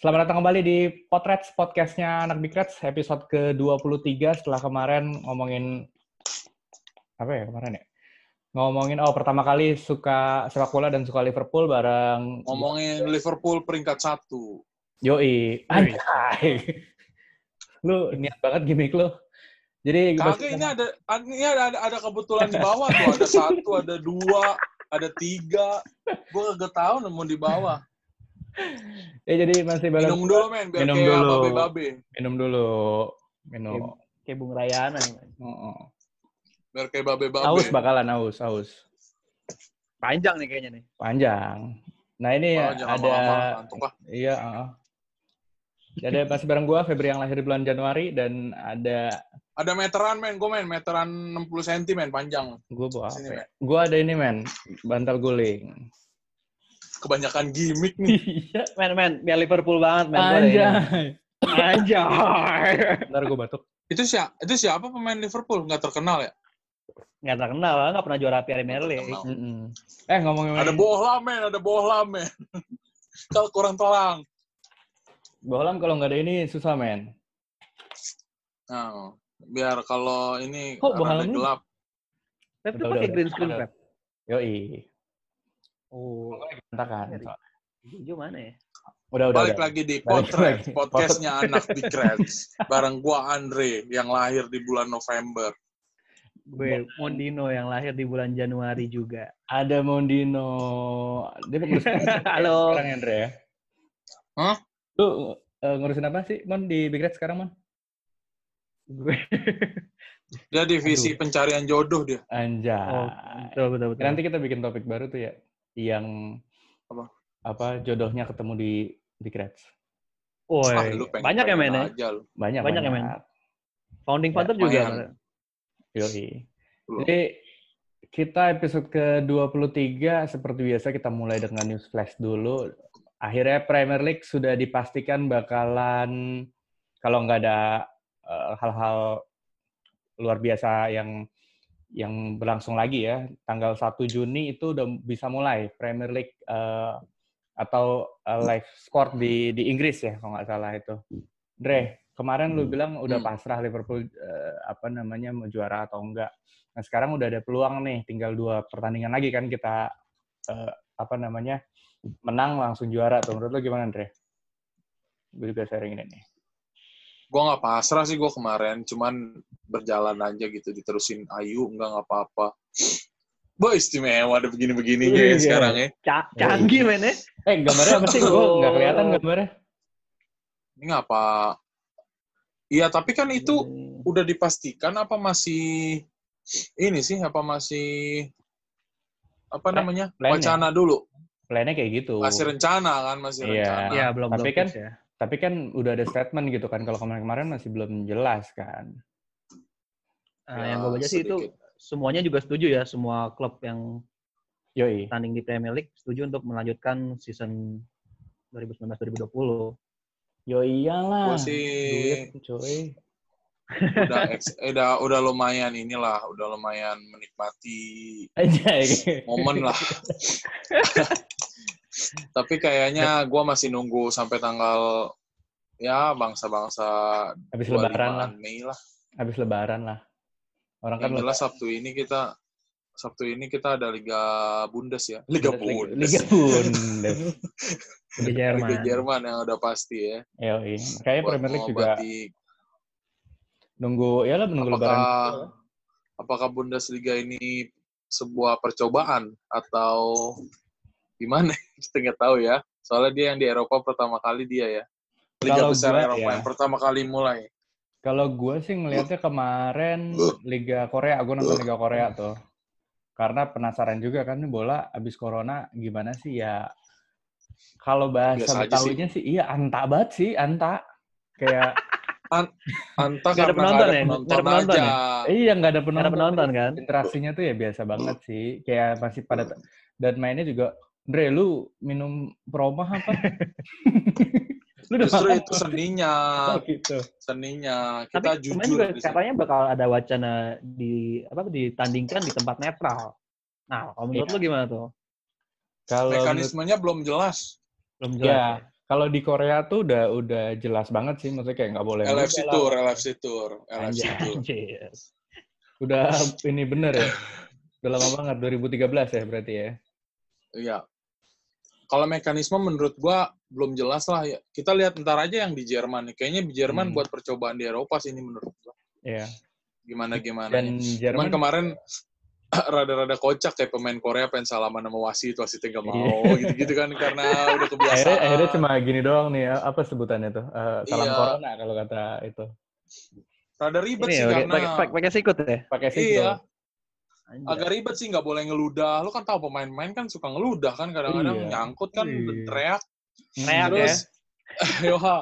Selamat datang kembali di Potrets, podcastnya Anak Big Reds, episode ke-23 setelah kemarin ngomongin, apa ya kemarin ya? Ngomongin, oh pertama kali suka sepak bola dan suka Liverpool bareng... Ngomongin Liverpool peringkat satu. Yoi, anjay. lu niat banget gimmick lu. Jadi Kagak ini ada ini ada, ada ada kebetulan di bawah tuh ada satu ada dua ada tiga gue kagak tahu nemu di bawah ya jadi masih balap minum dulu men biar Minum kayak dulu. babe babe minum dulu minum Kayak Bung Rayana. Oh, oh. biar kayak babe babe aus bakalan aus aus Panjang nih kayaknya nih. panjang nah ini Oh, ada iya uh. ada masih bareng gua Febri yang lahir di bulan Januari dan ada ada meteran men gue men meteran 60 cm men panjang gua bawa apa ya? gua ada ini men bantal guling kebanyakan gimmick nih iya Men, men, biar Liverpool banget, men. Anjay Anjay. ntar gua batuk itu siapa itu siapa pemain Liverpool nggak terkenal ya Nggak terkenal, lah, nggak pernah juara Premier League. Terkenal. Mm-mm. eh ngomongin ada bohlam men ada bohlam men kalau kurang telang bohlam kalau nggak ada ini susah men nah, biar kalau ini ini? gelap Udah, pakai green screen. Pep. yoi Oh, berantakan Dari- hijau mana ya? udah udah Balik udah. lagi di Potret, podcastnya anak Big Reds. Bareng gua Andre yang lahir di bulan November. Gue Mondino yang lahir di bulan Januari juga. ada Mondino dia ngurusin Halo. sekarang Andre ya Hah? lu eh, ngurusin apa sih Mon di Big Red sekarang Mon Gue. Dia divisi pencarian jodoh dia. Anjay. Oh, betul, betul, betul. Nanti kita bikin topik baru tuh ya, yang Apa? apa jodohnya ketemu di Big Reds. Woi, Ah, banyak ya, men, ya? aja lu. Banyak Banyak ya, men? Founding father juga. lumayan. men. Yoi. Jadi kita episode ke-23 seperti biasa kita mulai dengan news flash dulu. Akhirnya Premier League sudah dipastikan bakalan kalau nggak ada eh, hal-hal luar biasa yang yang berlangsung lagi ya, tanggal 1 Juni itu udah bisa mulai Premier League eh, atau eh, live score di di Inggris ya kalau nggak salah itu. Dre, kemarin lu bilang udah Hmm. pasrah Liverpool eh, apa namanya mau juara atau enggak. Nah sekarang udah ada peluang nih, tinggal dua pertandingan lagi kan kita eh, apa namanya menang langsung juara tuh. Menurut lu gimana, Dre? Gue juga sharing ini nih. Gua nggak pasrah sih gua kemarin, cuman berjalan aja gitu diterusin Ayu enggak nggak apa-apa. Boy istimewa ada begini-begininya ya Iya. sekarang ya. Ca- canggih, men, ya. Eh gambarnya apa sih? Gue nggak kelihatan gambarnya. Ini ngapa? Iya, tapi kan itu Hmm. udah dipastikan apa masih ini sih apa masih apa Plan- namanya wacana dulu Plannya kayak gitu. masih rencana kan masih Iya. rencana Iya, belum Tapi belum kan- ya. Tapi kan udah ada statement gitu kan. Kalau kemarin-kemarin masih belum jelas kan. Ah, Ya, yang gue baca sih itu semuanya juga setuju ya, semua klub yang Yoi. tanding di Premier League setuju untuk melanjutkan season 2019-2020. Yo iyalah. Gua sih- Duit, coy. udah ex- eh, udah udah lumayan inilah udah lumayan menikmati momen lah tapi kayaknya gua masih nunggu sampai tanggal ya bangsa-bangsa Habis lebaran lah. 25-an Mei lah Habis lebaran lah. Orang kan yang jelas Sabtu ini kita Sabtu ini kita ada Liga Bundes ya Liga Liga, Bundes Liga Bundes. Di Jerman. Liga Jerman yang udah pasti ya. Yoi. Kayaknya Premier League juga nunggu ya lah lebaran. apakah apakah Bundesliga ini sebuah percobaan atau gimana? Kita nggak tahu ya. Soalnya dia yang di Eropa pertama kali dia ya. Liga Kalau besar gua Eropa ya. yang pertama kali mulai. Kalau gue sih ngelihatnya kemarin Liga Korea, gue nonton Liga Korea tuh. Karena penasaran juga kan nih bola abis corona gimana sih ya. Kalau bahasa Betawinya sih. iya anta banget sih, anta. Kayak Anta Nggak ada karena penonton nggak ada ya? penonton Nggak ada penonton aja. iya nggak ada Nggak ada penonton. penonton kan? Interaksinya tuh ya biasa banget sih. Kayak masih pada dan mainnya juga Dre, lu minum promah apa? lu udah Justru makan itu seninya, Oh, gitu. seninya. Tapi Kita kemarin jujur juga katanya bakal ada wacana di apa ditandingkan di tempat netral. Nah, kalau menurut Iya. lu gimana tuh? Kalau menurut- Mekanismenya belum jelas. Belum jelas. ya, ya? Kalau di Korea tuh udah udah jelas banget sih, maksudnya kayak nggak boleh. LFC ngeludah Tour, lah. LFC Tour, LFC Anjay. Tour. Anjir. Udah ini bener ya. Udah lama banget 2013 ya berarti ya. Iya. Kalau mekanisme menurut gua belum jelas lah ya. Kita lihat ntar aja yang di Jerman nih. Kayaknya di Jerman Hmm. buat percobaan di Eropa sih ini menurut gua. Iya. Gimana gimana. Dan Cuman Jerman kemarin rada-rada kocak kayak pemain Korea pengen salaman sama wasit, wasitnya nggak mau Iya. gitu-gitu kan karena udah kebiasaan. akhirnya akhirnya cuma gini doang nih ya, apa sebutannya tuh? Eh, salam Iya. corona kalau kata itu. Rada ribet Ini sih ya, pakai- karena pakai sikut ya? Pakai sih iya, Anjay. agak ribet sih nggak boleh ngeludah. Lu kan tahu pemain-pemain kan suka ngeludah kan kadang-kadang Iya. nyangkut kan Iya. teriak. Teriak ya? Terus Yoha,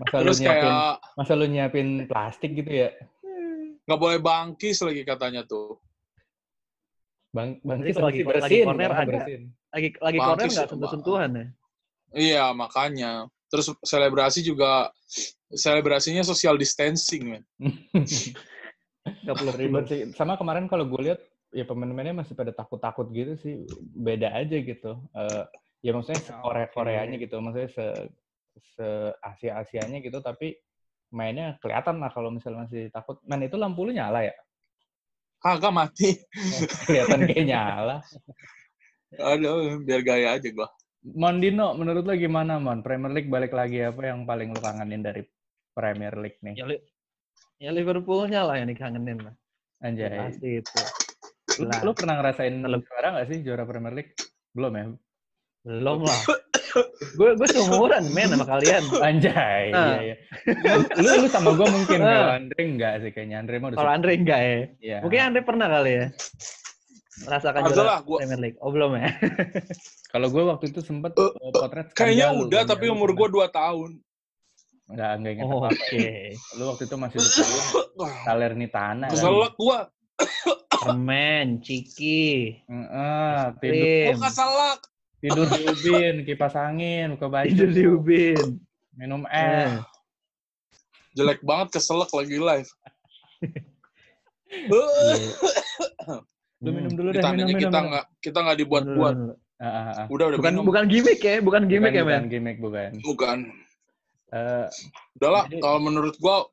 Masa lu terus nyiapin kayak masa lu nyiapin plastik gitu ya? nggak boleh bangkis lagi katanya tuh. Bang Bang Jadi Kis kalau masih lagi- lagi bersin, corner masih ada. bersin. Lagi lagi Bangkis corner nggak ya, sentuh-sentuhan ya? Iya, makanya. Terus selebrasi juga selebrasinya social distancing, men. Nggak perlu Ribet sih. Sama kemarin kalau gue lihat ya pemain-pemainnya masih pada takut-takut gitu sih. Beda aja gitu. Eh, ya maksudnya se Korea Koreanya gitu, maksudnya se se Asia Asianya gitu. Tapi mainnya kelihatan lah kalau misalnya masih takut. Man itu lampu lu nyala ya? Kagak mati. kelihatan kayak nyala. Aduh, biar gaya aja gua. Mondino, menurut lo gimana Mon? Premier League balik lagi apa yang paling lo kangenin dari Premier League nih? Ya, Li- ya Liverpoolnya lah yang dikangenin lah. Anjay. Pasti itu. Lu pernah ngerasain juara nggak sih juara Premier League? Belum ya? Belum lah. gue gue seumuran men sama kalian. Anjay, Ah. iya iya. Lu, lu sama gue mungkin Ah. kalau Andre enggak sih kayaknya Andre mah udah Kalau Andre enggak ya. Iya. Mungkin Andre pernah kali ya. Merasakan juara lah, gua- Premier League. Oh belum ya? Kalau gue waktu itu sempet uh, potret Kayaknya udah, tapi umur gua 2 tahun. Enggak, enggak ingat Oh, apa-apa. Oke. ya. Lu waktu itu masih di Salernitana. kan? Keselak gua. Permen, ciki, Heeh, tidur, krim, Gua keselak. tidur di ubin, kipas angin, buka baju, tidur di ubin. minum Eh, es. Jelek banget keselak lagi live. Lu Hmm. minum dulu deh, minum, minum. kita nggak kita nggak dibuat-buat. Ah. Udah udah Bukan minum. bukan gimmick ya, bukan gimmick bukan, ya, bukan gimmick, bukan. Bukan. Eh, Udahlah, Jadi- kalau menurut gua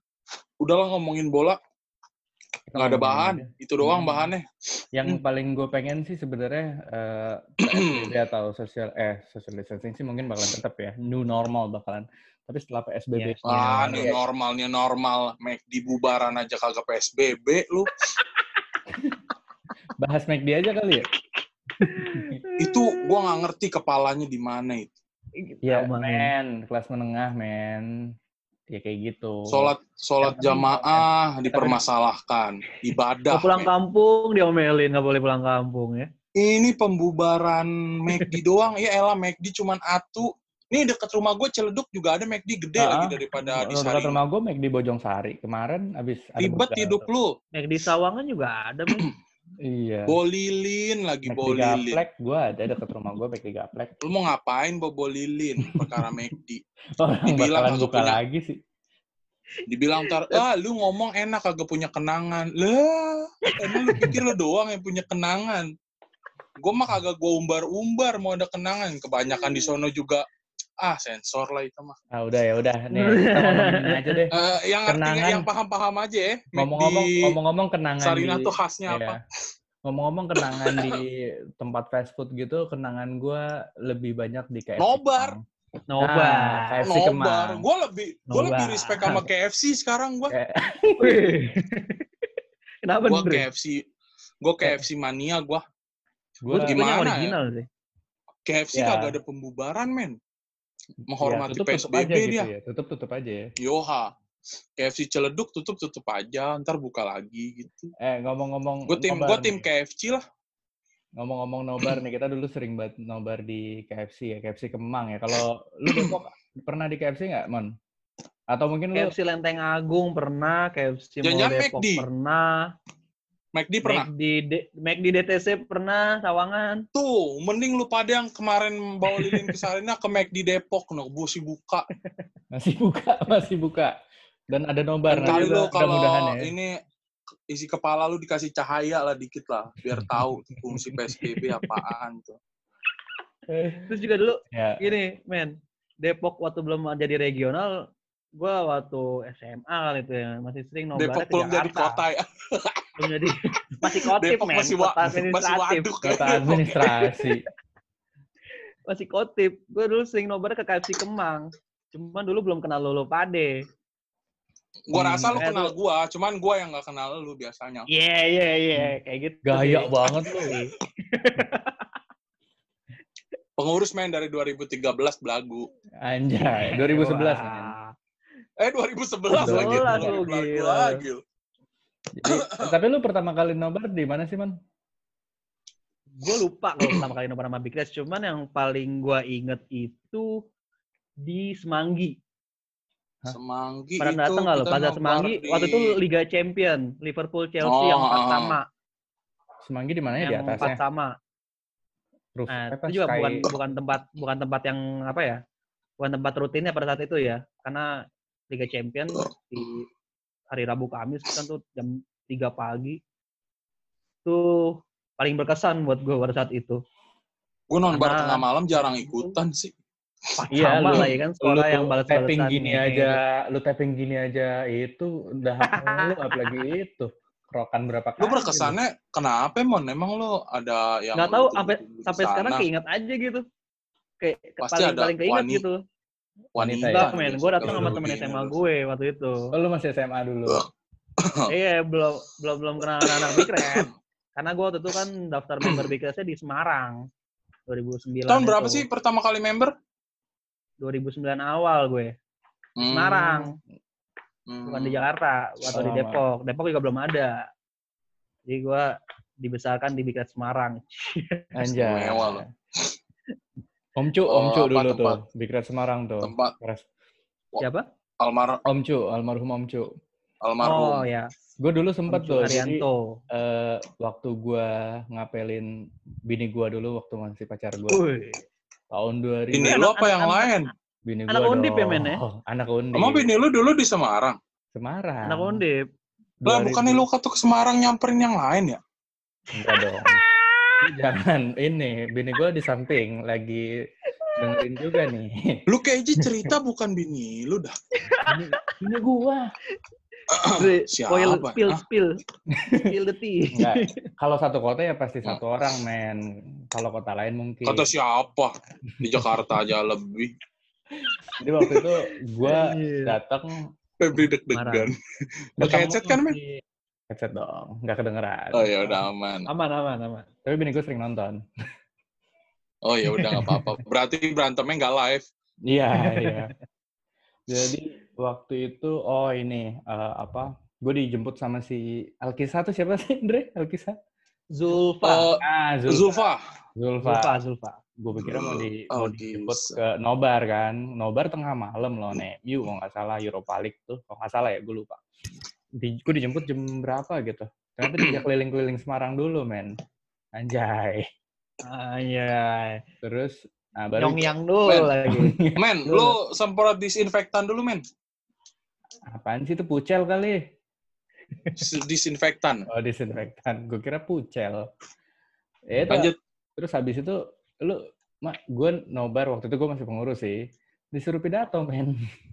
udahlah ngomongin bola nggak ada bahan. aja. Itu doang Hmm. bahannya. Yang paling gue pengen sih sebenarnya eh, PSBB atau social eh social distancing sih mungkin bakalan tetap ya new normal bakalan. Tapi setelah PSBB Yes. Ah, nya- nih normal, nih normal. Make di bubaran aja kagak PSBB lu. bahas McD aja kali ya. Itu gua nggak ngerti kepalanya di mana itu. Ya men, kelas menengah men. Ya kayak gitu. Sholat sholat penting jamaah dipermasalahkan. Ibadah. Mau pulang men. kampung diomelin nggak boleh pulang kampung ya. Ini pembubaran McD doang. Ya elah McD cuman atu. Nih deket rumah gue Celeduk juga ada McD gede Ah, lagi daripada di Dekat Sarinah. rumah gue McD Bojong Sari. Kemarin abis ada Ribet hidup lu. Di Sawangan juga ada. Iya. Bolilin lagi McD bolilin. Gaplek gue ada deket rumah gue McD Gaplek. Lu mau ngapain bawa bolilin perkara McD? Orang Dibilang bakalan buka punya- lagi sih. Dibilang ntar, ah lu ngomong enak kagak punya kenangan. Lah, emang lu pikir lu doang yang punya kenangan? Gue mah kagak gue umbar-umbar mau ada kenangan. Kebanyakan di sono juga, ah sensor lah itu mah. Ah udah ya udah nih kita ngomongin ini aja deh. Eh, yang artinya Kenangan. yang paham-paham aja ya. Ngomong-ngomong ngomong-ngomong kenangan Sarinah di tuh khasnya iya. apa? Ngomong-ngomong kenangan di tempat fast food gitu, kenangan gue lebih banyak di KFC. Nobar. Kemang. Nobar. Nah, KFC Nobar. Kemang. Gue lebih gue lebih respect sama KFC sekarang gue. Kenapa Gue Andre? KFC, gue KFC mania gue. Gue Gue Gimana ya? original sih. KFC Ya. kagak ada pembubaran men. Menghormati tutup tutup PSBB aja gitu dia. ya. Tutup tutup aja ya. Yoha. KFC Celeduk tutup tutup aja, ntar buka lagi gitu. Eh ngomong-ngomong Gue tim gue tim. KFC lah. Ngomong-ngomong nobar nih, kita dulu sering banget nobar di KFC ya, KFC Kemang ya. Kalau lu Depok pernah di KFC nggak, Mon? Atau mungkin lu KFC Lenteng Agung pernah, KFC Mall Depok McD. pernah, McD pernah. McD, D- McD DTC pernah, Sawangan. Tuh, mending lu pada yang kemarin bawa lilin ke Sarinah ke McD Depok, no, busi buka. masih buka, masih buka. Dan ada nobar. Kali lu kalau ya. ini isi kepala lu dikasih cahaya lah dikit lah, biar tahu fungsi PSBB apaan tuh. Terus juga dulu Ya. gini, men. Depok waktu belum jadi regional, gue waktu SMA kali itu ya masih sering nobar Depok belum jadi kota ya. Belum jadi masih kotip Depok men, masih kota masih administratif. waduk. Kota administrasi. masih kotip. Gue dulu sering nobar ke KFC Kemang. Cuman dulu belum kenal Lolo Pade. Gua rasa lu Hmm, kenal gua, cuman gua yang nggak kenal lu biasanya. Iya, iya, iya. Kayak gitu. Gaya sih. banget lu. Pengurus main dari 2013 belagu. Anjay, 2011 men. Wah. Eh 2011 lagi. 2011 lu, Belagu gila. lagi. Jadi, tapi lu pertama kali nobar di mana sih, Man? gue lupa kalau pertama kali nobar sama Big Reds. Cuman yang paling gue inget itu di Semanggi. Hah? Semanggi Pada itu datang nggak lo? Pada Semanggi di- waktu itu Liga Champion Liverpool Chelsea Oh, yang empat ah. sama, Semanggi di mananya di yang empat atasnya? sama. Roof Nah, itu juga Sky- bukan bukan tempat bukan tempat yang apa ya? Bukan tempat rutinnya pada saat itu ya. Karena Liga Champion di hari Rabu Kamis kan tuh jam 3 pagi. Tuh paling berkesan buat gue pada saat itu. Gua nobar Karena- tengah malam jarang ikutan sih. Iya, lu- lah ya kan sekolah lu yang balas tapping gini aja, lu tapping gini aja itu udah lu apalagi itu. Kerokan berapa kali. Lu berkesannya kenapa Mon? Emang lu ada yang lu tahu sampai sampai sekarang keinget aja gitu. Kayak Pasti paling ada paling keinget wani- gitu. Wanita ya? Enggak, nih, men. Gue datang sama lu temen SMA gue waktu itu. Oh, lu masih SMA dulu. Iya, belum belum belum kenal anak Big Red. Karena gue waktu itu kan daftar member Big Red-nya di Semarang. 2009 Tahun berapa itu. sih pertama kali member? 2009 awal gue. Hmm. Semarang, Hmm. bukan di Jakarta atau di. Depok. Depok juga belum ada. Jadi gue dibesarkan di Big Red Semarang. Anjay. Istimewa lu. Om Cu, Oh, Om Cu apa dulu tempat? tuh. Big Red Semarang tuh. Tempat Keras. Siapa? almar Om Cu, almarhum Om Cu. almarhum. Oh ya, Gue dulu sempet Om tuh, jadi Arianto. eh, waktu gue ngapelin bini gue dulu waktu masih pacar gue. Tahun 2000. Bini Anak- lu apa yang anak- lain? Bini anak gua undip ya, dong. men, ya? Anak undip. Emang bini lu dulu di Semarang? Semarang. Anak Undip. Lah bukannya lu kata ke Semarang nyamperin yang lain ya? Enggak dong. Jangan ini, bini gue di samping lagi dengerin juga nih. Lu kayaknya cerita bukan bini lu dah. Bini, bini gue. Siapa? Spoil, spill, Hah? spill. Spill the tea. Enggak. Kalau satu kota ya pasti satu orang, men. Kalau kota lain mungkin. Kata siapa? Di Jakarta aja lebih. Jadi waktu itu gue Anjir. datang Febri deg-degan. Pakai headset kan, men? Headset dong, nggak kedengeran. Oh ya udah aman. Aman, aman, aman. Tapi bini gue sering nonton. Oh ya udah nggak apa-apa. Berarti berantemnya nggak live. Iya, iya. Jadi waktu itu, oh ini, eh, apa, gue dijemput sama si Alkisa tuh siapa sih, Andre? Alkisa? Zulfa. Oh, Ah, Zulfa. Zulfa. Zulfa. Zulfa, Zulfa. Gue pikirnya mau, di, Oh, mau dijemput ke Nobar kan. Nobar tengah malam loh, nih. Yu, kalau nggak salah, Europa League tuh. Kalau nggak salah ya, gue lupa. Di, gue dijemput jam berapa gitu. Ternyata dia keliling-keliling Semarang dulu, men. Anjay. Iya. Terus, nah baru... Yang dulu Men. lagi. Men, lu semprot disinfektan dulu, men. Apaan sih itu pucel kali? Dis- Disinfektan. Oh, disinfektan. Gue kira pucel. Ya, itu. Lanjut. Terus habis itu, lu, mak, gue nobar waktu itu gue masih pengurus sih. Disuruh pidato, men.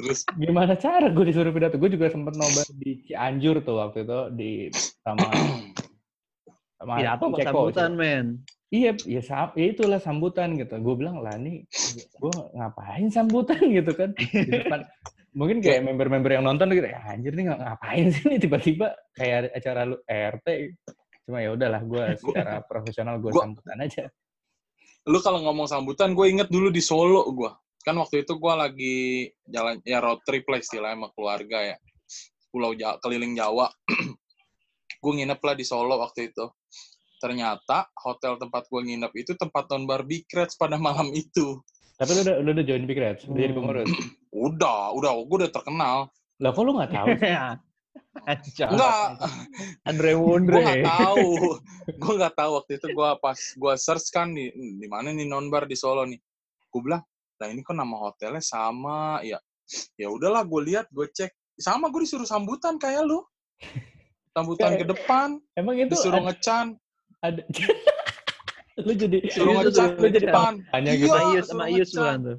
Terus Gimana cara gue disuruh pidato? Gue juga sempet nobar di Cianjur tuh waktu itu di sama sama Pidato apa Ceko, sambutan, men? Iya, ya, sam- ya itulah sambutan gitu. Gue bilang lah nih, gue ngapain sambutan gitu kan di depan. Mungkin kayak member-member yang nonton gitu, ya, anjir nih ng- ngapain sih nih tiba-tiba kayak acara lu RT. Cuma ya udahlah, gue secara profesional gue sambutan aja. lu kalau ngomong sambutan, gue inget dulu di Solo gue. Kan waktu itu gue lagi jalan, ya road trip lah istilahnya sama keluarga ya. Pulau Jawa, keliling Jawa. gue nginep lah di Solo waktu itu. Ternyata hotel tempat gue nginep itu tempat non Barbie Crats pada malam itu. Tapi lu udah, lu udah join Big Reds, udah jadi Hmm. pengurus. Udah, udah, gue udah terkenal. Lah kok lu nggak tahu? Anjay. Enggak, Andre gue Wundre. nggak tahu. gue nggak tahu waktu itu gue pas gue search kan di di mana nih nonbar di Solo nih. Gue bilang, nah ini kok nama hotelnya sama ya. Ya udahlah, gue lihat, gue cek sama gue disuruh sambutan kayak lu. Sambutan ke depan, Emang itu disuruh ada, ngecan. ada Lu jadi Suruh Iya, ngecat lu di jadi depan. hanya gitu. sama Ius suruh sama bukan tuh.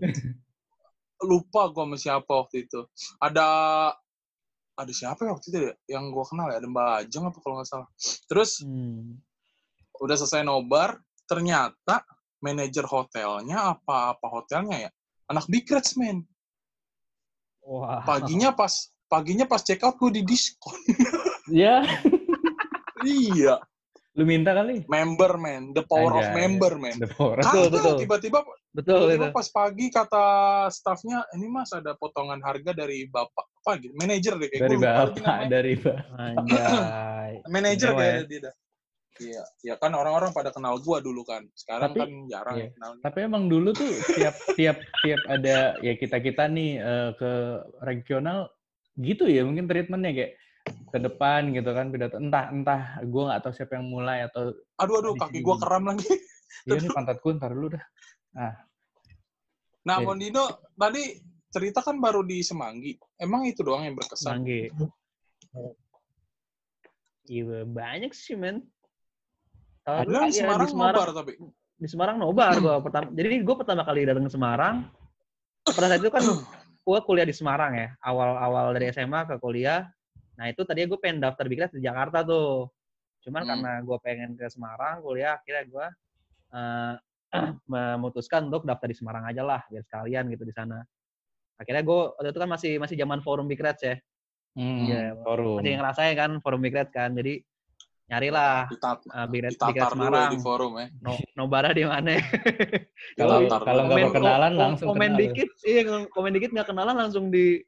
lupa gue sama siapa waktu itu. Ada ada siapa ya waktu itu ya? yang gue kenal ya? Ada Mbak Ajeng apa kalau nggak salah. Terus Hmm. udah selesai nobar, ternyata manajer hotelnya apa apa hotelnya ya? Anak Big Reds, men. Wah. Paginya pas paginya pas check out gue di diskon. Ya, iya, lu minta kali. member men, the power of Anjay. member. The power. Betul, betul. tiba-tiba Betul tiba-tiba pas pagi kata staffnya ini mas ada potongan harga dari bapak apa gitu manajer deh kayak Dari lagi bapak, dari bapak. Manajer kayak ya. dia. Iya, ya kan orang-orang pada kenal gua dulu kan. Sekarang Tapi- kan jarang iya. kenal. Tapi emang dulu tuh tiap tiap tiap ada ya kita kita nih eh, ke regional gitu ya mungkin treatmentnya kayak ke depan gitu kan pidato entah entah gue nggak tahu siapa yang mulai atau Aduh aduh kaki gua kram lagi. ya ini pantatku ntar dulu dah. Nah, Iya. Mondino tadi cerita kan baru di Semanggi. Emang itu doang yang berkesan? Manggi. Iya banyak sih men. Bilang iya, Semarang, di Semarang nobar tapi. di Semarang nobar gua pertama. Jadi gue pertama kali datang ke Semarang. Pada saat itu kan gue kuliah di Semarang ya. Awal-awal dari SMA ke kuliah. Nah itu tadinya gue pengen daftar Big di Jakarta tuh. Cuman Hmm. karena gue pengen ke Semarang kuliah, akhirnya gue eh, memutuskan untuk daftar di Semarang aja lah, biar sekalian gitu di sana. Akhirnya gue waktu itu kan masih masih zaman forum Big Reds ya. Hmm, Iya, forum. Masih ngerasain kan forum Big Reds kan. Jadi nyarilah Ditat uh, Big Semarang. di forum ya. No, nobara di mana? Kalau kalau nggak berkenalan langsung komen kenal. dikit, iya komen dikit nggak kenalan langsung di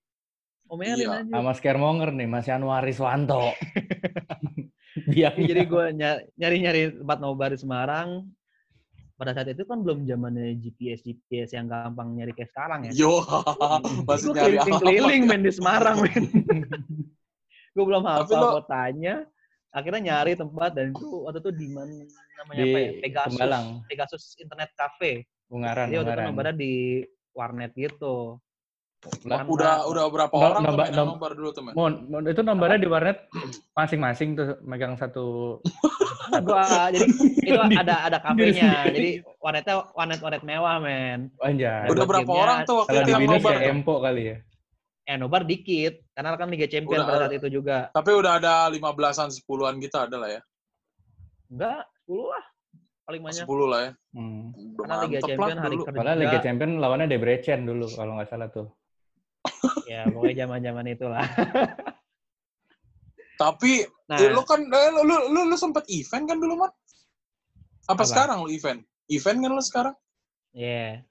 omelin Iya. aja. Sama Scaremonger nih, Mas Yanuar Iswanto. Biar Jadi gue nyari-nyari tempat nobar di Semarang. Pada saat itu kan belum zamannya GPS GPS yang gampang nyari kayak sekarang ya. Yo, masih Gue nyari keliling-keliling men di Semarang men. gue belum hafal lo- kotanya. Akhirnya nyari tempat dan itu waktu itu di mana namanya di apa ya? Pegasus. Tembalang, Pegasus Internet Cafe. Ungaran, Jadi waktu itu di warnet gitu. Lah, Bukan Udah udah berapa No- orang tuh nobar- main yang nom- nobar dulu tuh, men? Mon, mon, itu nomornya di warnet masing-masing tuh megang satu. Nah, gua jadi itu ada ada kafenya. Jadi warnetnya warnet warnet mewah, men. Anjay. Udah berapa orang tuh waktu Kalau itu di yang Binus? Empo kali ya. Eh, nobar dikit karena kan Liga Champion Udah, pada saat itu juga. Tapi udah ada 15-an, 10-an gitu ada lah ya. Enggak, 10 lah paling banyak. 10 lah ya. Hmm. Karena Liga Champion lah hari dulu. kerja. Padahal Liga Champion lawannya Debrecen dulu kalau nggak salah tuh. Ya, pokoknya zaman-zaman itulah. Tapi Nah, eh, lu kan eh, lu, lu, lu, lu sempet event kan dulu, Mat? Apa, Apa? sekarang lu event? Event kan lu sekarang? ya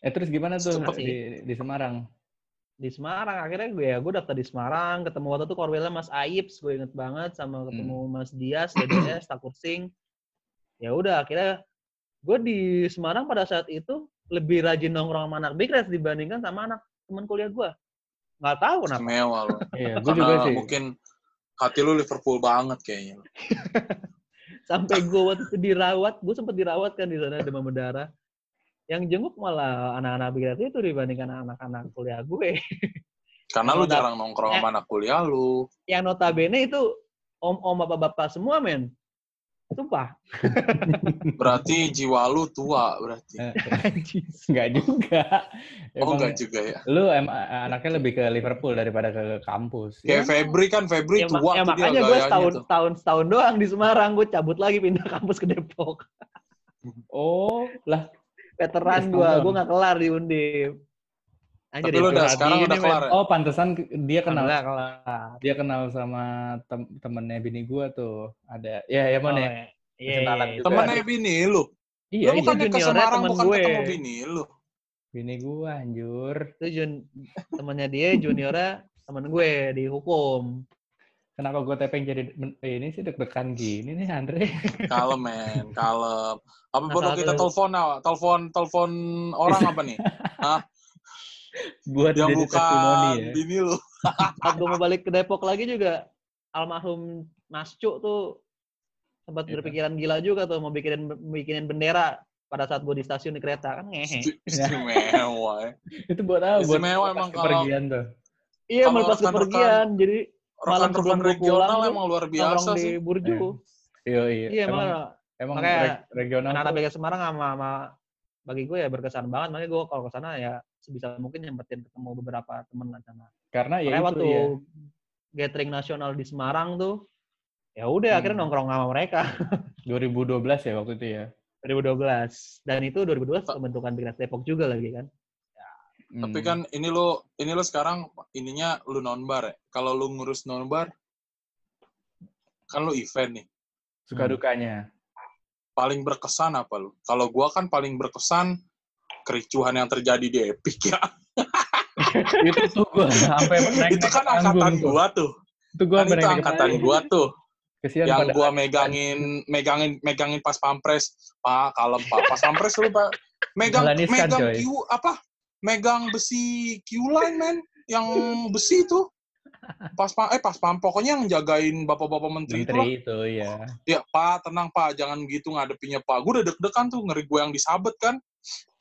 Eh terus gimana tuh Sempet di, di Semarang? Di Semarang akhirnya gue ya gue daftar di Semarang ketemu waktu itu korwilnya Mas Aips gue inget banget sama ketemu Mas Dias DDS Takursing ya udah akhirnya gue di Semarang pada saat itu lebih rajin nongkrong sama anak Big Reds dibandingkan sama anak teman kuliah gue nggak tahu kenapa Mewah lu. Iya, gue juga sih. mungkin hati lu Liverpool banget kayaknya. sampai gue waktu itu dirawat gue sempet dirawat kan di sana demam berdarah yang jenguk malah anak-anak Reds itu dibandingkan anak-anak kuliah gue Karena lu jarang nongkrong sama anak kuliah lu. yang notabene itu om-om bapak-bapak semua men sumpah Berarti jiwa lu tua berarti. Eh, Enggak juga. Oh Emang enggak juga ya. Lu em, anaknya lebih ke Liverpool daripada ke kampus. Kayak Febri kan, Febri ya, tua ya, makanya gue setahun, tuh. setahun, setahun doang di Semarang. Gue cabut lagi pindah kampus ke Depok. Oh, lah Veteran gue, gue gak kelar di Undip. Anjir, Tapi lu udah sekarang udah kelar ya? Oh, pantesan dia kenal Alhamdulillah kelar. dia kenal sama tem temennya bini gua tuh. Ada ya ya Oh, mana? iya. Iya, iya. Temennya bini lu. Iya, Lu iya. bukannya ke juniornya Semarang temen bukan gue. ketemu bini lu. Bini gua anjur. Itu jun, temennya dia, juniornya temen gue di hukum. Kenapa gua tepeng jadi eh, ini sih deg-degan gini nih Andre? Kalem men, kalem. Apa Nah, perlu kita telepon ah? Telepon telepon orang apa nih? Buat Yang jadi testimoni bukan ya. bini lu. Saat gue mau balik ke Depok lagi juga, almarhum Mas Cuk tuh sempat Iya. berpikiran gila juga tuh mau bikinin bikinin bendera pada saat gue di stasiun di kereta kan ngehe. Isti- Istimewa ya. Itu buat apa? Buat Istimewa emang kalau- kepergian tuh. Iya, Kalau melepas rekan-rekan- kepergian. Jadi malam sebelum gue regional pulang tuh, emang luar biasa nongkrong di sih. Burju. Iya, iya. Iya, Emang Emang Makanya reg- regional anak-anak tuh, Liga Semarang sama, sama bagi gue ya berkesan banget. Makanya gue kalau ke sana ya sebisa mungkin nyempetin ketemu beberapa temen lah sana. karena ya Makanya itu waktu ya. gathering nasional di Semarang tuh, ya udah akhirnya Hmm. nongkrong sama mereka 2012 ya waktu itu ya. 2012. Dan itu 2012 pembentukan Big Reds Depok juga lagi kan. Tapi Hmm. kan ini lo ini lo sekarang ininya lu nonbar ya. Kalau lu ngurus nonbar kan lu event nih. suka Hmm. dukanya. Paling berkesan apa lu? Kalau gua kan paling berkesan kericuhan yang terjadi di Epic ya. itu tuh gue sampai itu kan angkatan gua tuh. Itu gue Kan itu angkatan gua tuh. Kesian yang gua megangin megangin megangin pas pampres. Pak, kalem Pak. Pas pampres lu Pak. Megang megang. Q apa? Megang besi Q-line men yang besi itu. Pas pa- eh pas pam pokoknya yang jagain bapak-bapak menteri, itu lah. menteri itu ya. Ya, Pak, tenang Pak, jangan gitu ngadepinya Pak. Gue udah deg-degan tuh, ngeri gue yang disabet kan.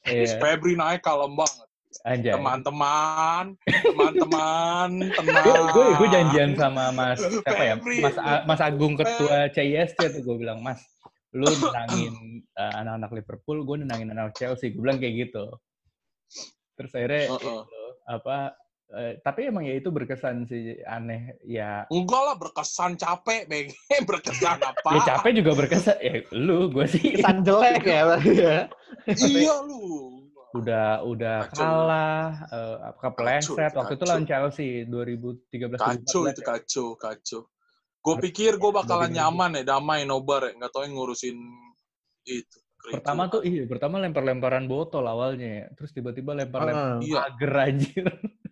Iya, Febri naik kalem banget. anjay. Teman-teman, teman-teman, tenang. Gue gue janjian sama Mas siapa ya? Mas A- Mas Agung ketua CISC tuh gue bilang, "Mas, lu nenangin uh, anak-anak Liverpool, gue nenangin anak Chelsea." Gue bilang kayak gitu. Terus akhirnya Heeh. itu, apa eh, tapi emang ya itu berkesan sih aneh ya. Enggak lah, berkesan capek, Bang. berkesan apa? Ya capek juga berkesan. Ya lu gue sih Kesan jelek ya berarti ya. Iya lu. udah udah Kacau. kalah eh, kepleset Kacau, waktu itu kacau. lawan Chelsea 2013 Kacau 2014 itu, ya. kacau, kacau. Gue pikir gue bakalan nyaman ya, damai, nobar ya. Nggak tau yang ngurusin itu. Pertama tuh iya, pertama lempar-lemparan botol awalnya ya. Terus tiba-tiba lempar-lempar Heeh. Iya. pagar anjir.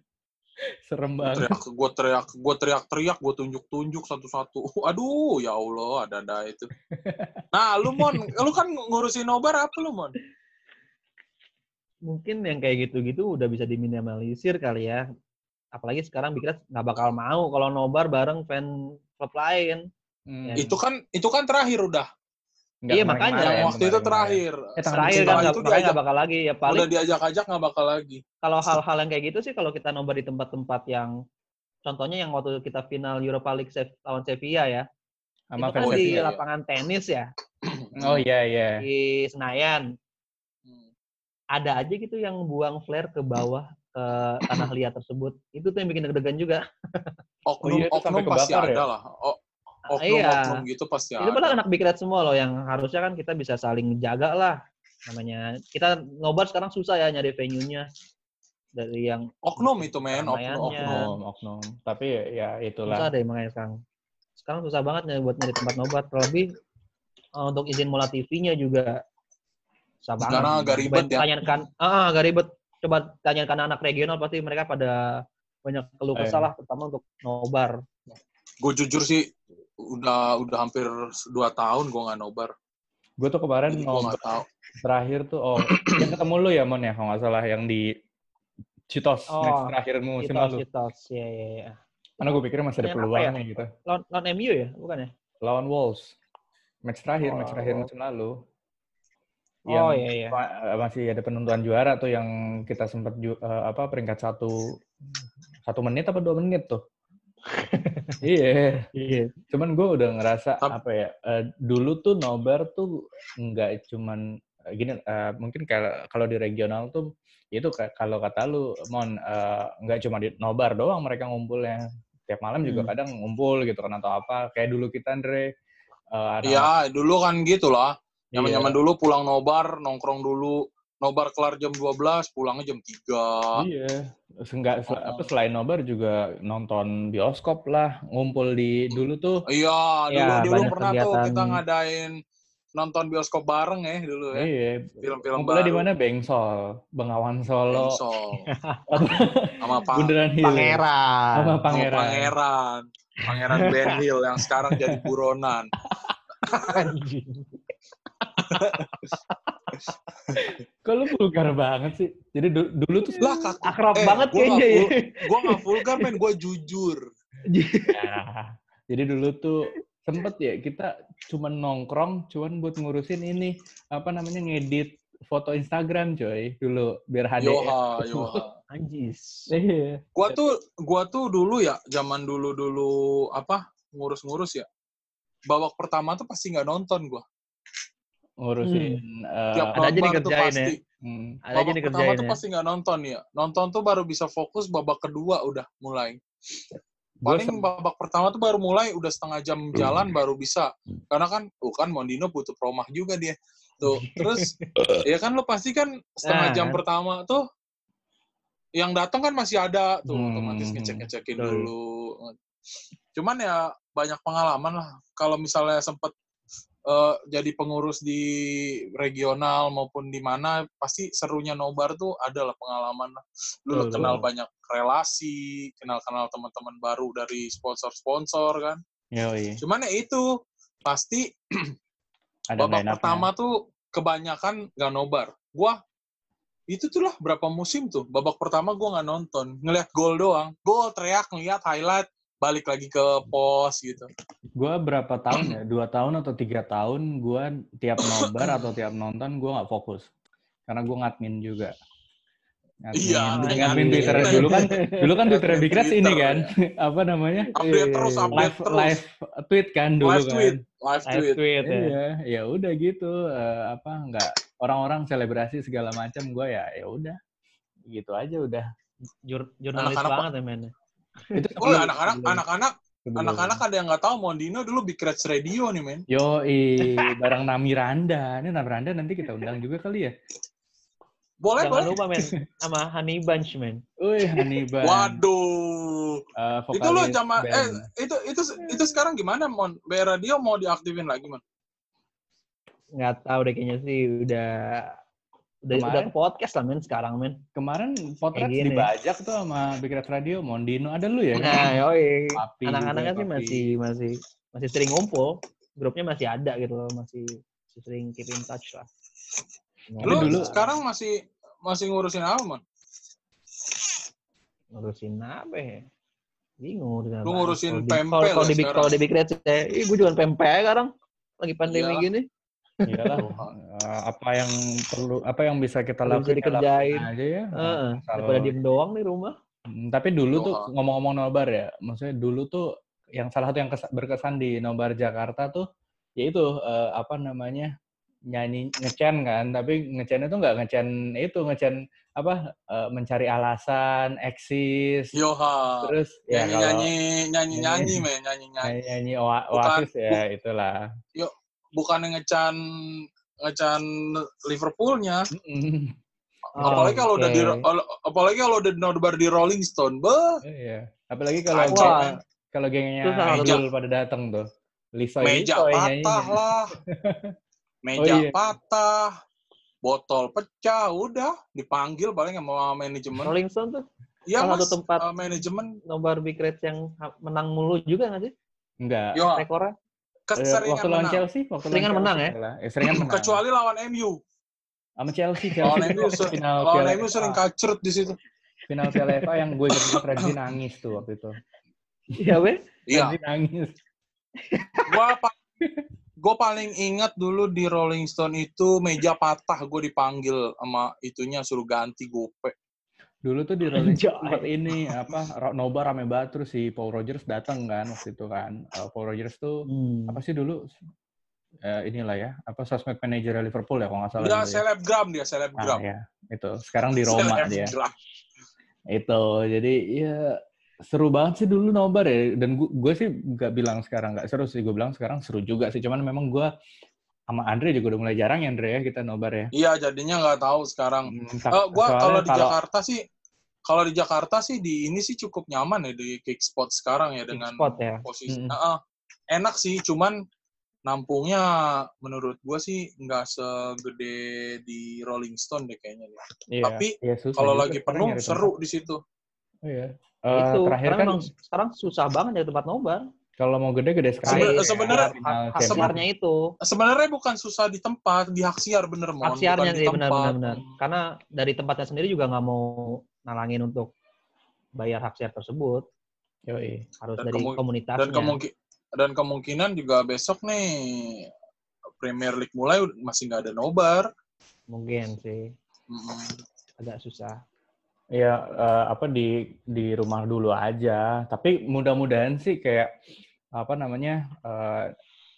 Serem banget. teriak gue teriak gue teriak teriak gue tunjuk tunjuk satu satu aduh ya allah ada ada itu nah lu mon lu kan ngurusin nobar apa lu mon Mungkin yang kayak gitu-gitu udah bisa diminimalisir kali ya. Apalagi sekarang Reds nggak bakal mau kalau nobar bareng fan klub lain. Hmm. Ya. itu kan itu kan terakhir udah Nggak Iya, makanya. yang waktu itu terakhir tanggal Terakhir kan nggak diajak nggak bakal lagi ya. Paling udah diajak-ajak nggak bakal lagi kalau hal-hal yang kayak gitu sih kalau kita nobar di tempat-tempat yang contohnya yang waktu kita final Europa League lawan Sevilla ya. Sama itu kan di Sevilla, ya. lapangan tenis ya Oh iya iya. di Senayan. Ada aja gitu yang buang flare ke bawah ke tanah liat tersebut. Itu tuh yang bikin deg-degan juga. oknum iya, itu sampai oknum pasti ya? ada lah O- oknum iya. oknum gitu pasti Itu ada padahal anak Big Red semua loh yang harusnya kan kita bisa saling jaga lah. Namanya kita nobar sekarang susah ya nyari venue-nya dari yang oknum itu men oknum Keramaiannya. oknum Oknum. Tapi ya, ya itulah. susah deh makanya sekarang. Sekarang susah banget nih buat nyari tempat nobar. Terlebih eh, untuk izin mola TV-nya juga susah banget. Sekarang agak Coba ribet ya. Tanyakan, ah agak ribet. Coba tanyakan anak regional pasti mereka pada banyak keluh Eh. kesah lah, terutama untuk nobar. gue jujur sih udah udah hampir dua tahun gue nggak nobar Gue tuh kemarin jadi mau nggak tahu terakhir tuh oh yang ketemu lu ya Mon ya kalau nggak salah yang di Citos Oh, match terakhir musim Citos, lalu. Citos, ya, ya, ya. Karena gue pikir masih ada peluangnya gitu. Lawan, lawan MU ya, bukan ya? Lawan Wolves. Match terakhir, match Oh. terakhir musim lalu. Oh Yang iya, iya. eh, masih ada penentuan juara tuh yang kita sempat ju- eh, apa peringkat satu satu menit apa dua menit tuh. iya. Iya. Cuman gue udah ngerasa apa ya eh, dulu tuh nobar tuh nggak cuman eh, gini eh, mungkin kalau kalau di regional tuh itu ka- kalau kata lu mon nggak cuma di nobar doang mereka ngumpulnya tiap malam juga Hmm. kadang ngumpul gitu kan atau apa kayak dulu kita Andre anak- Iya, dulu kan gitu lah. iya, Nyaman-nyaman dulu pulang nobar, nongkrong dulu. Nobar kelar jam 12, pulangnya jam 3. Iya, Enggak, sel- Oh. apa selain nobar juga nonton bioskop lah, ngumpul di dulu tuh. Iya, dulu Ya, dulu pernah tuh kegiatan. kita ngadain nonton bioskop bareng ya dulu ya. Iya, Film-film ngumpulnya di baru. mana? Bengsol, Bengawan Solo, Bengsol. sama Pak Bundaran Hill, Pangeran. sama sama Pangeran. Pangeran. Pangeran Ben Hill yang sekarang jadi buronan. Anjing. Kok lu vulgar banget sih? Jadi du- dulu tuh Lah kak, Akrab Eh, banget gua nggak kayaknya ya. full- gua nggak vulgar men, gua jujur. Ya, jadi dulu tuh sempet ya kita cuman nongkrong, cuman buat ngurusin ini apa namanya ngedit foto Instagram coy dulu biar HDR. Yoha, yoha. Anjis. Iya. Gua tuh, gua tuh dulu ya, zaman dulu dulu apa ngurus-ngurus ya. Babak pertama tuh pasti nggak nonton gua. Ngurusin eh, Tiap Ada aja dikerjain ya. pasti. hmm, Ada aja pertama tuh ya. pasti nggak nonton ya. Nonton tuh baru bisa fokus babak kedua udah mulai. Paling babak pertama tuh baru mulai udah setengah jam jalan baru bisa. Karena kan, oh kan Mondino butuh promah juga dia. Tuh, terus ya kan lo pasti kan setengah Nah, jam kan. pertama tuh yang datang kan masih ada tuh Hmm. otomatis ngecek-ngecekin dulu. Cuman ya banyak pengalaman lah. Kalau misalnya sempet eh, jadi pengurus di regional maupun di mana pasti serunya nobar tuh adalah pengalaman. Lu Betul, kenal betul. banyak relasi, kenal-kenal teman-teman baru dari sponsor-sponsor kan. Yoi. Cuman ya itu pasti Ada babak pertama tuh kebanyakan gak nobar. Gua itu tuh lah berapa musim tuh. Babak pertama gua nggak nonton, ngeliat gol doang. Gol teriak ngeliat highlight, balik lagi ke pos gitu. Gue berapa tahun ya? Dua tahun atau tiga tahun gue tiap nobar atau tiap nonton gue nggak fokus. Karena gue ngadmin juga. Ngadmin, Iya, ngadmin ngadmin. Twitter dulu kan dulu kan Twitter Reds ini kan apa namanya Update terus, update live terus. live tweet kan dulu live kan tweet, live Live tweet. tweet ya. iya ya udah gitu Eh, apa nggak orang-orang selebrasi segala macam gue ya ya udah gitu aja udah Jur- jurnalis banget ya men. Itu Oh, anak-anak, anak-anak, anak-anak ada yang nggak tahu Mondino dulu Big Reds Radio nih men. Yo, barang Namiranda. Ini Namiranda nanti kita undang juga kali ya. Boleh, Jangan boleh. lupa men sama Honey Bunch men. Wih, Hannibal. Waduh. Eh, itu lo sama band. eh itu itu itu sekarang gimana Mon? B Radio mau diaktifin lagi, Mon? Nggak tahu deh kayaknya sih udah udah Kemarin- udah ke podcast lah men sekarang men. Kemarin gini. dibajak tuh sama Big Red Radio, Mondino ada lu ya? Nah, yoi. Anak-anaknya sih masih masih masih sering ngumpul. Grupnya masih ada gitu loh, masih, masih sering keep in touch lah. Lu dulu- sekarang masih masih ngurusin apa, Mon? ngurusin apa ya? Bingung. Lu ngurusin pempel Kalau di kalau di Big Red ya, ih gue jualan pempek sekarang. Lagi pandemi Iyalah. gini. Iyalah. eh, apa yang perlu apa yang bisa kita lakukan kita dikerjain. aja ya. Heeh. Kalau- Daripada diem doang di rumah. Hmm, Tapi dulu tuh ngomong-ngomong nobar ya, maksudnya dulu tuh yang salah satu yang kes- berkesan di nobar Jakarta tuh yaitu eh, apa namanya nyanyi ngecen kan, tapi ngecen itu nggak ngecen itu ngecen apa eh, mencari alasan, eksis, Yoha. terus ya Nyanyi kalau nyanyi nyanyi nyanyi Nyanyi. men nyanyi nyanyi. nyanyi, nyanyi oasis ya itulah. Bukan ngecan ngecan Liverpoolnya. Mm-mm. Oh, apalagi kalau udah di apalagi kalau udah nobar di Rolling Stone. Beh, Iya. Apalagi kalau men. kalau gengnya Abdul pada datang tuh. Lisoy meja Lisoy patah lah. Meja Oh, iya. patah. Botol pecah, udah dipanggil paling sama manajemen. Rolling Stone tuh Iya salah satu tempat eh, manajemen nobar Big Red yang menang mulu juga nggak sih? Enggak. yo Rekornya? Eh, keseringan waktu lawan menang. Chelsea, waktu lawan Seringan Chelsea menang ya? kalah. Eh, seringan menang. Kecuali lawan MU. sama Chelsea, Lawan Chelsea MU, waktu ser- final lawan MU sering kacrut di situ. Final Piala FA yang gue banget Reggie nangis tuh waktu itu. Iya, be? Iya, nangis. gua pa- gua paling ingat dulu di Rolling Stone itu meja patah, gue dipanggil sama itunya suruh ganti gope. Dulu tuh di Rolling Anjay. Stone sempat ini apa Nobar rame banget terus si Paul Rogers datang kan waktu itu kan. Eh, Paul Rogers tuh Hmm. apa sih dulu Eh, inilah ya apa sosmed manager Liverpool ya kalau nggak salah Dia dulu ya. selebgram dia, Ah, selebgram. ya itu sekarang di Roma dia Selebgram. itu jadi ya seru banget sih dulu nobar ya dan gue sih nggak bilang sekarang nggak seru sih gue bilang sekarang seru juga sih cuman memang gue sama Andre juga udah mulai jarang ya Andre ya kita nobar ya Iya, jadinya nggak tahu sekarang. Hmm, Eh, tak- gua kalau di Jakarta sih kalau di Jakarta sih di ini sih cukup nyaman ya di Kickspot sekarang ya dengan spot ya. posisi. Ah, ah. enak sih cuman nampungnya menurut gua sih nggak segede di Rolling Stone deh kayaknya nih. Iya, tapi iya, susah Kalau juga lagi penuh seru di situ. Oh, iya. Eh, itu terakhir karena kan sekarang susah banget dari tempat nobar. Kalau mau gede gede sekali Seben- ya, sebenarnya- Champions. siarnya itu. Sebenarnya bukan susah di tempat, di hak siar bener mon. Hak siarnya bukan di sih tempat. benar-benar. Karena dari tempatnya sendiri juga nggak mau nalangin untuk bayar hak siar tersebut. Yoi. Harus Dan dari kemu- komunitasnya. Dan kemungkin dan kemungkinan juga besok nih Premier League mulai masih nggak ada nobar. Mungkin sih Mm-mm. agak susah. Iya, eh, apa di di rumah dulu aja. Tapi mudah-mudahan sih kayak apa namanya eh,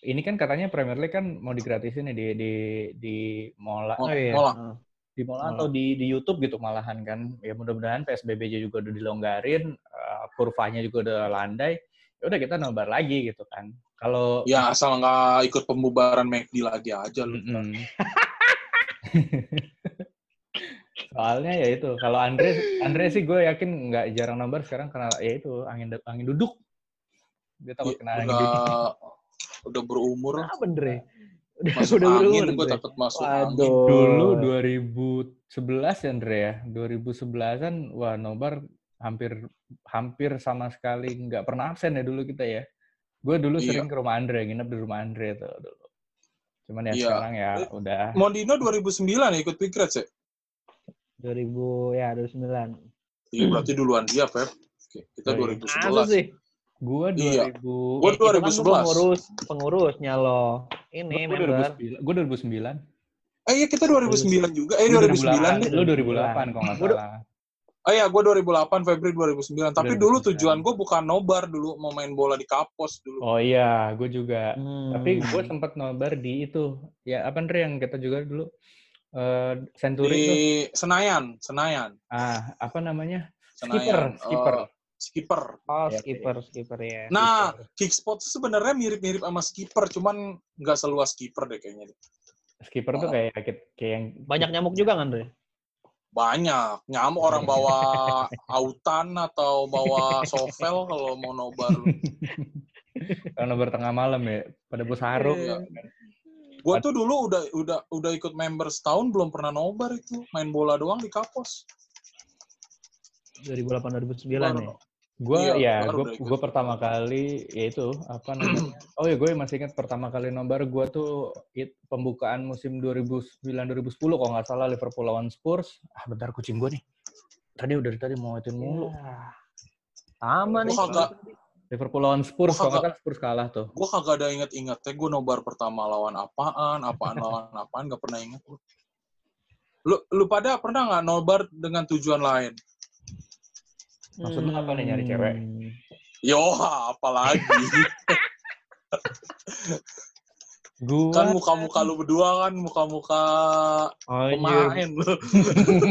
ini kan katanya Premier League kan mau digratisin ya di di di Mola Oh, Oh iya. Mola. Heeh. di Mola Mola. atau di di YouTube gitu malahan kan. Ya mudah-mudahan PSBB juga udah dilonggarin, eh, kurvanya juga udah landai. Ya udah kita nobar lagi gitu kan. Kalau Ya asal nggak ikut pembubaran McD lagi aja lu. Mm-mm. Soalnya ya itu, kalau Andre Andre sih gue yakin nggak jarang nobar sekarang karena ya itu angin angin duduk. Dia takut Iya, kena angin udah udah berumur. Ah, bener ya. Udah, Masuk udah angin berumur, gue takut masuk angin. Waduh. Dulu 2011 ya Andre ya, 2011-an wah nobar hampir hampir sama sekali nggak pernah absen ya dulu kita ya. Gue dulu Iya. sering ke rumah Andre, nginep di rumah Andre tuh dulu. Cuman ya Iya. sekarang ya Eh, udah Mondino 2009 ya ikut Pikrets ya? 2000 ya 2009. Iya berarti duluan dia, Pep. Oke, kita Oh, iya. 2011. Masa sih? Gue Iya. 2000 Gua Eh, itu kan lu 2011. pengurus, pengurusnya lo. Ini gue member. 2009, gue 2009. Eh iya kita 2009 juga. Eh Lu 2009 nih. Lu 2008 kalau nggak Gua- salah. Oh iya, gue 2008, Februari 2009. Tapi 2009. dulu tujuan gue bukan nobar dulu, mau main bola di kapos dulu. Oh iya, gue juga. Hmm. Tapi gue sempat nobar di itu. Ya apa Andre yang kita juga dulu eh Century Di tuh. Senayan, Senayan. Ah, apa namanya? Senayan. Skipper, skipper. Eh, skipper. Oh, Ya, skipper, skipper ya. Nah, kickspot tuh sebenarnya mirip-mirip sama skipper, cuman nggak seluas skipper deh kayaknya. Skipper tuh Oh. kayak kayak yang Banyak nyamuk juga kan, Dre? Banyak. Nyamuk orang bawa autan atau bawa sovel kalau mau nobar. kalau nobar tengah malam ya, pada bos harum. Iya. Gue tuh dulu udah udah udah ikut member setahun belum pernah nobar itu, main bola doang di kapos. 2008 2009 Baru- ya. Gue Iya, ya, gue gue pertama kali ya itu apa namanya? oh ya gue masih ingat pertama kali nobar gue tuh it, pembukaan musim 2009-2010 kalau nggak salah Liverpool lawan Spurs. Ah bentar kucing gue nih. Tadi udah dari tadi mau itu mulu. Ya. Sama nih. Kagak Liverpool lawan Spurs, kalau kan Spurs kalah tuh. gue kagak ada inget-ingetnya gue nobar pertama lawan apaan, apaan lawan apaan, gak pernah inget. Lu, lu pada pernah nggak nobar dengan tujuan lain? Maksud lu apa nih, nyari cewek? Hmm. Yo, apalagi. Gua kan muka-muka lu berdua kan muka-muka Oh, iya. pemain lu.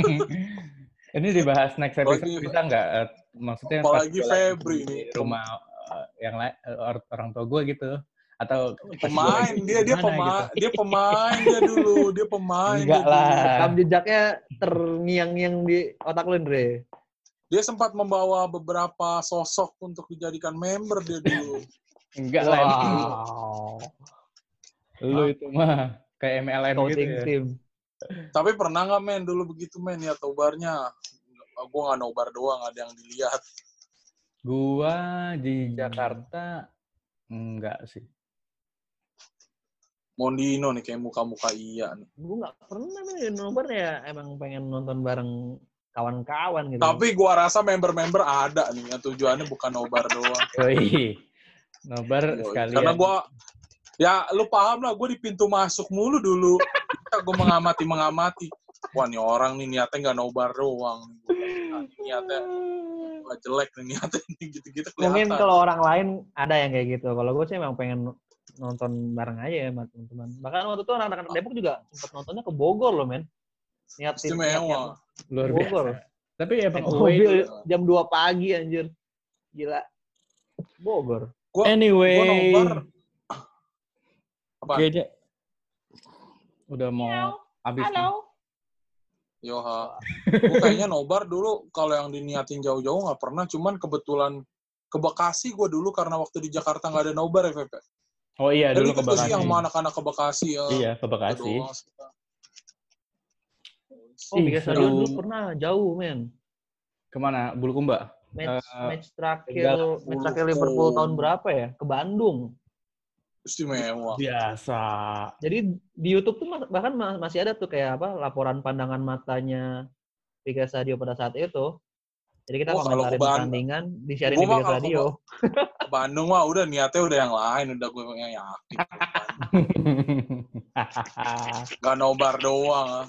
ini dibahas next episode Apalagi- bisa nggak? Eh, Maksudnya Apalagi Febri di nih. rumah eh, yang lain eh, or- orang tua gue gitu atau Pemain, dia dia pemain, gitu. dia pemain dia dulu, dia pemain. Enggak dia lah. Rekam jejaknya terngiang-ngiang di otak lu, Dre. Dia sempat membawa beberapa sosok untuk dijadikan member dia dulu. Enggak lah. Wow. Lu itu mah kayak MLM gitu Scouting ya. team. Tapi pernah nggak men dulu begitu men ya nobarnya? Gue nggak nobar doang, ada yang dilihat. Gua Hmm. di Jakarta enggak sih. Mondino nih kayak muka-muka iya nih. Gue nggak pernah nih nobar ya. Emang pengen nonton bareng kawan-kawan gitu. Tapi gua rasa member-member ada nih yang tujuannya bukan nobar doang. Yoi. Nobar Yoi. sekalian. Karena gua ya lu paham lah, gue di pintu masuk mulu dulu. gue mengamati mengamati. Wah nih orang nih niatnya nggak nobar doang. Nah, niatnya wah, jelek nih niatnya gitu-gitu Mungkin kalau orang lain ada yang kayak gitu. Kalau gue sih emang pengen nonton bareng aja ya teman-teman. Bahkan waktu itu anak-anak Depok juga sempat nontonnya ke Bogor loh, men. Niatin, Istimewa. luar Bogor. biasa. Tapi emang Naik away mobil jam 2 pagi anjir. Gila. Bogor. Gua, Anyway, gua nobar. Apa? kayaknya udah mau habis. nih. Yoha. Gue kayaknya nobar dulu kalau yang diniatin jauh-jauh nggak pernah. Cuman kebetulan ke Bekasi gue dulu karena waktu di Jakarta nggak ada nobar ya, Pepe. Oh iya, Jadi dulu ke itu sih Bekasi. yang mau anak-anak ke Bekasi ya. Iya, ke Bekasi. doang sih. Oh, Ih, Liga seru. Stadion dulu pernah jauh, men. Ke mana? Bulukumba? Match, Eh, match terakhir, match terakhir Liverpool tahun berapa ya? Ke Bandung. Istimewa. Biasa. Jadi di YouTube tuh bahkan ma- masih ada tuh kayak apa laporan pandangan matanya Liga Stadio pada saat itu. Jadi kita Oh, komentarin ke pertandingan di mah Liga kalau ke Bandung mah udah niatnya udah yang lain. Udah gue yang yakin. Gak nobar doang.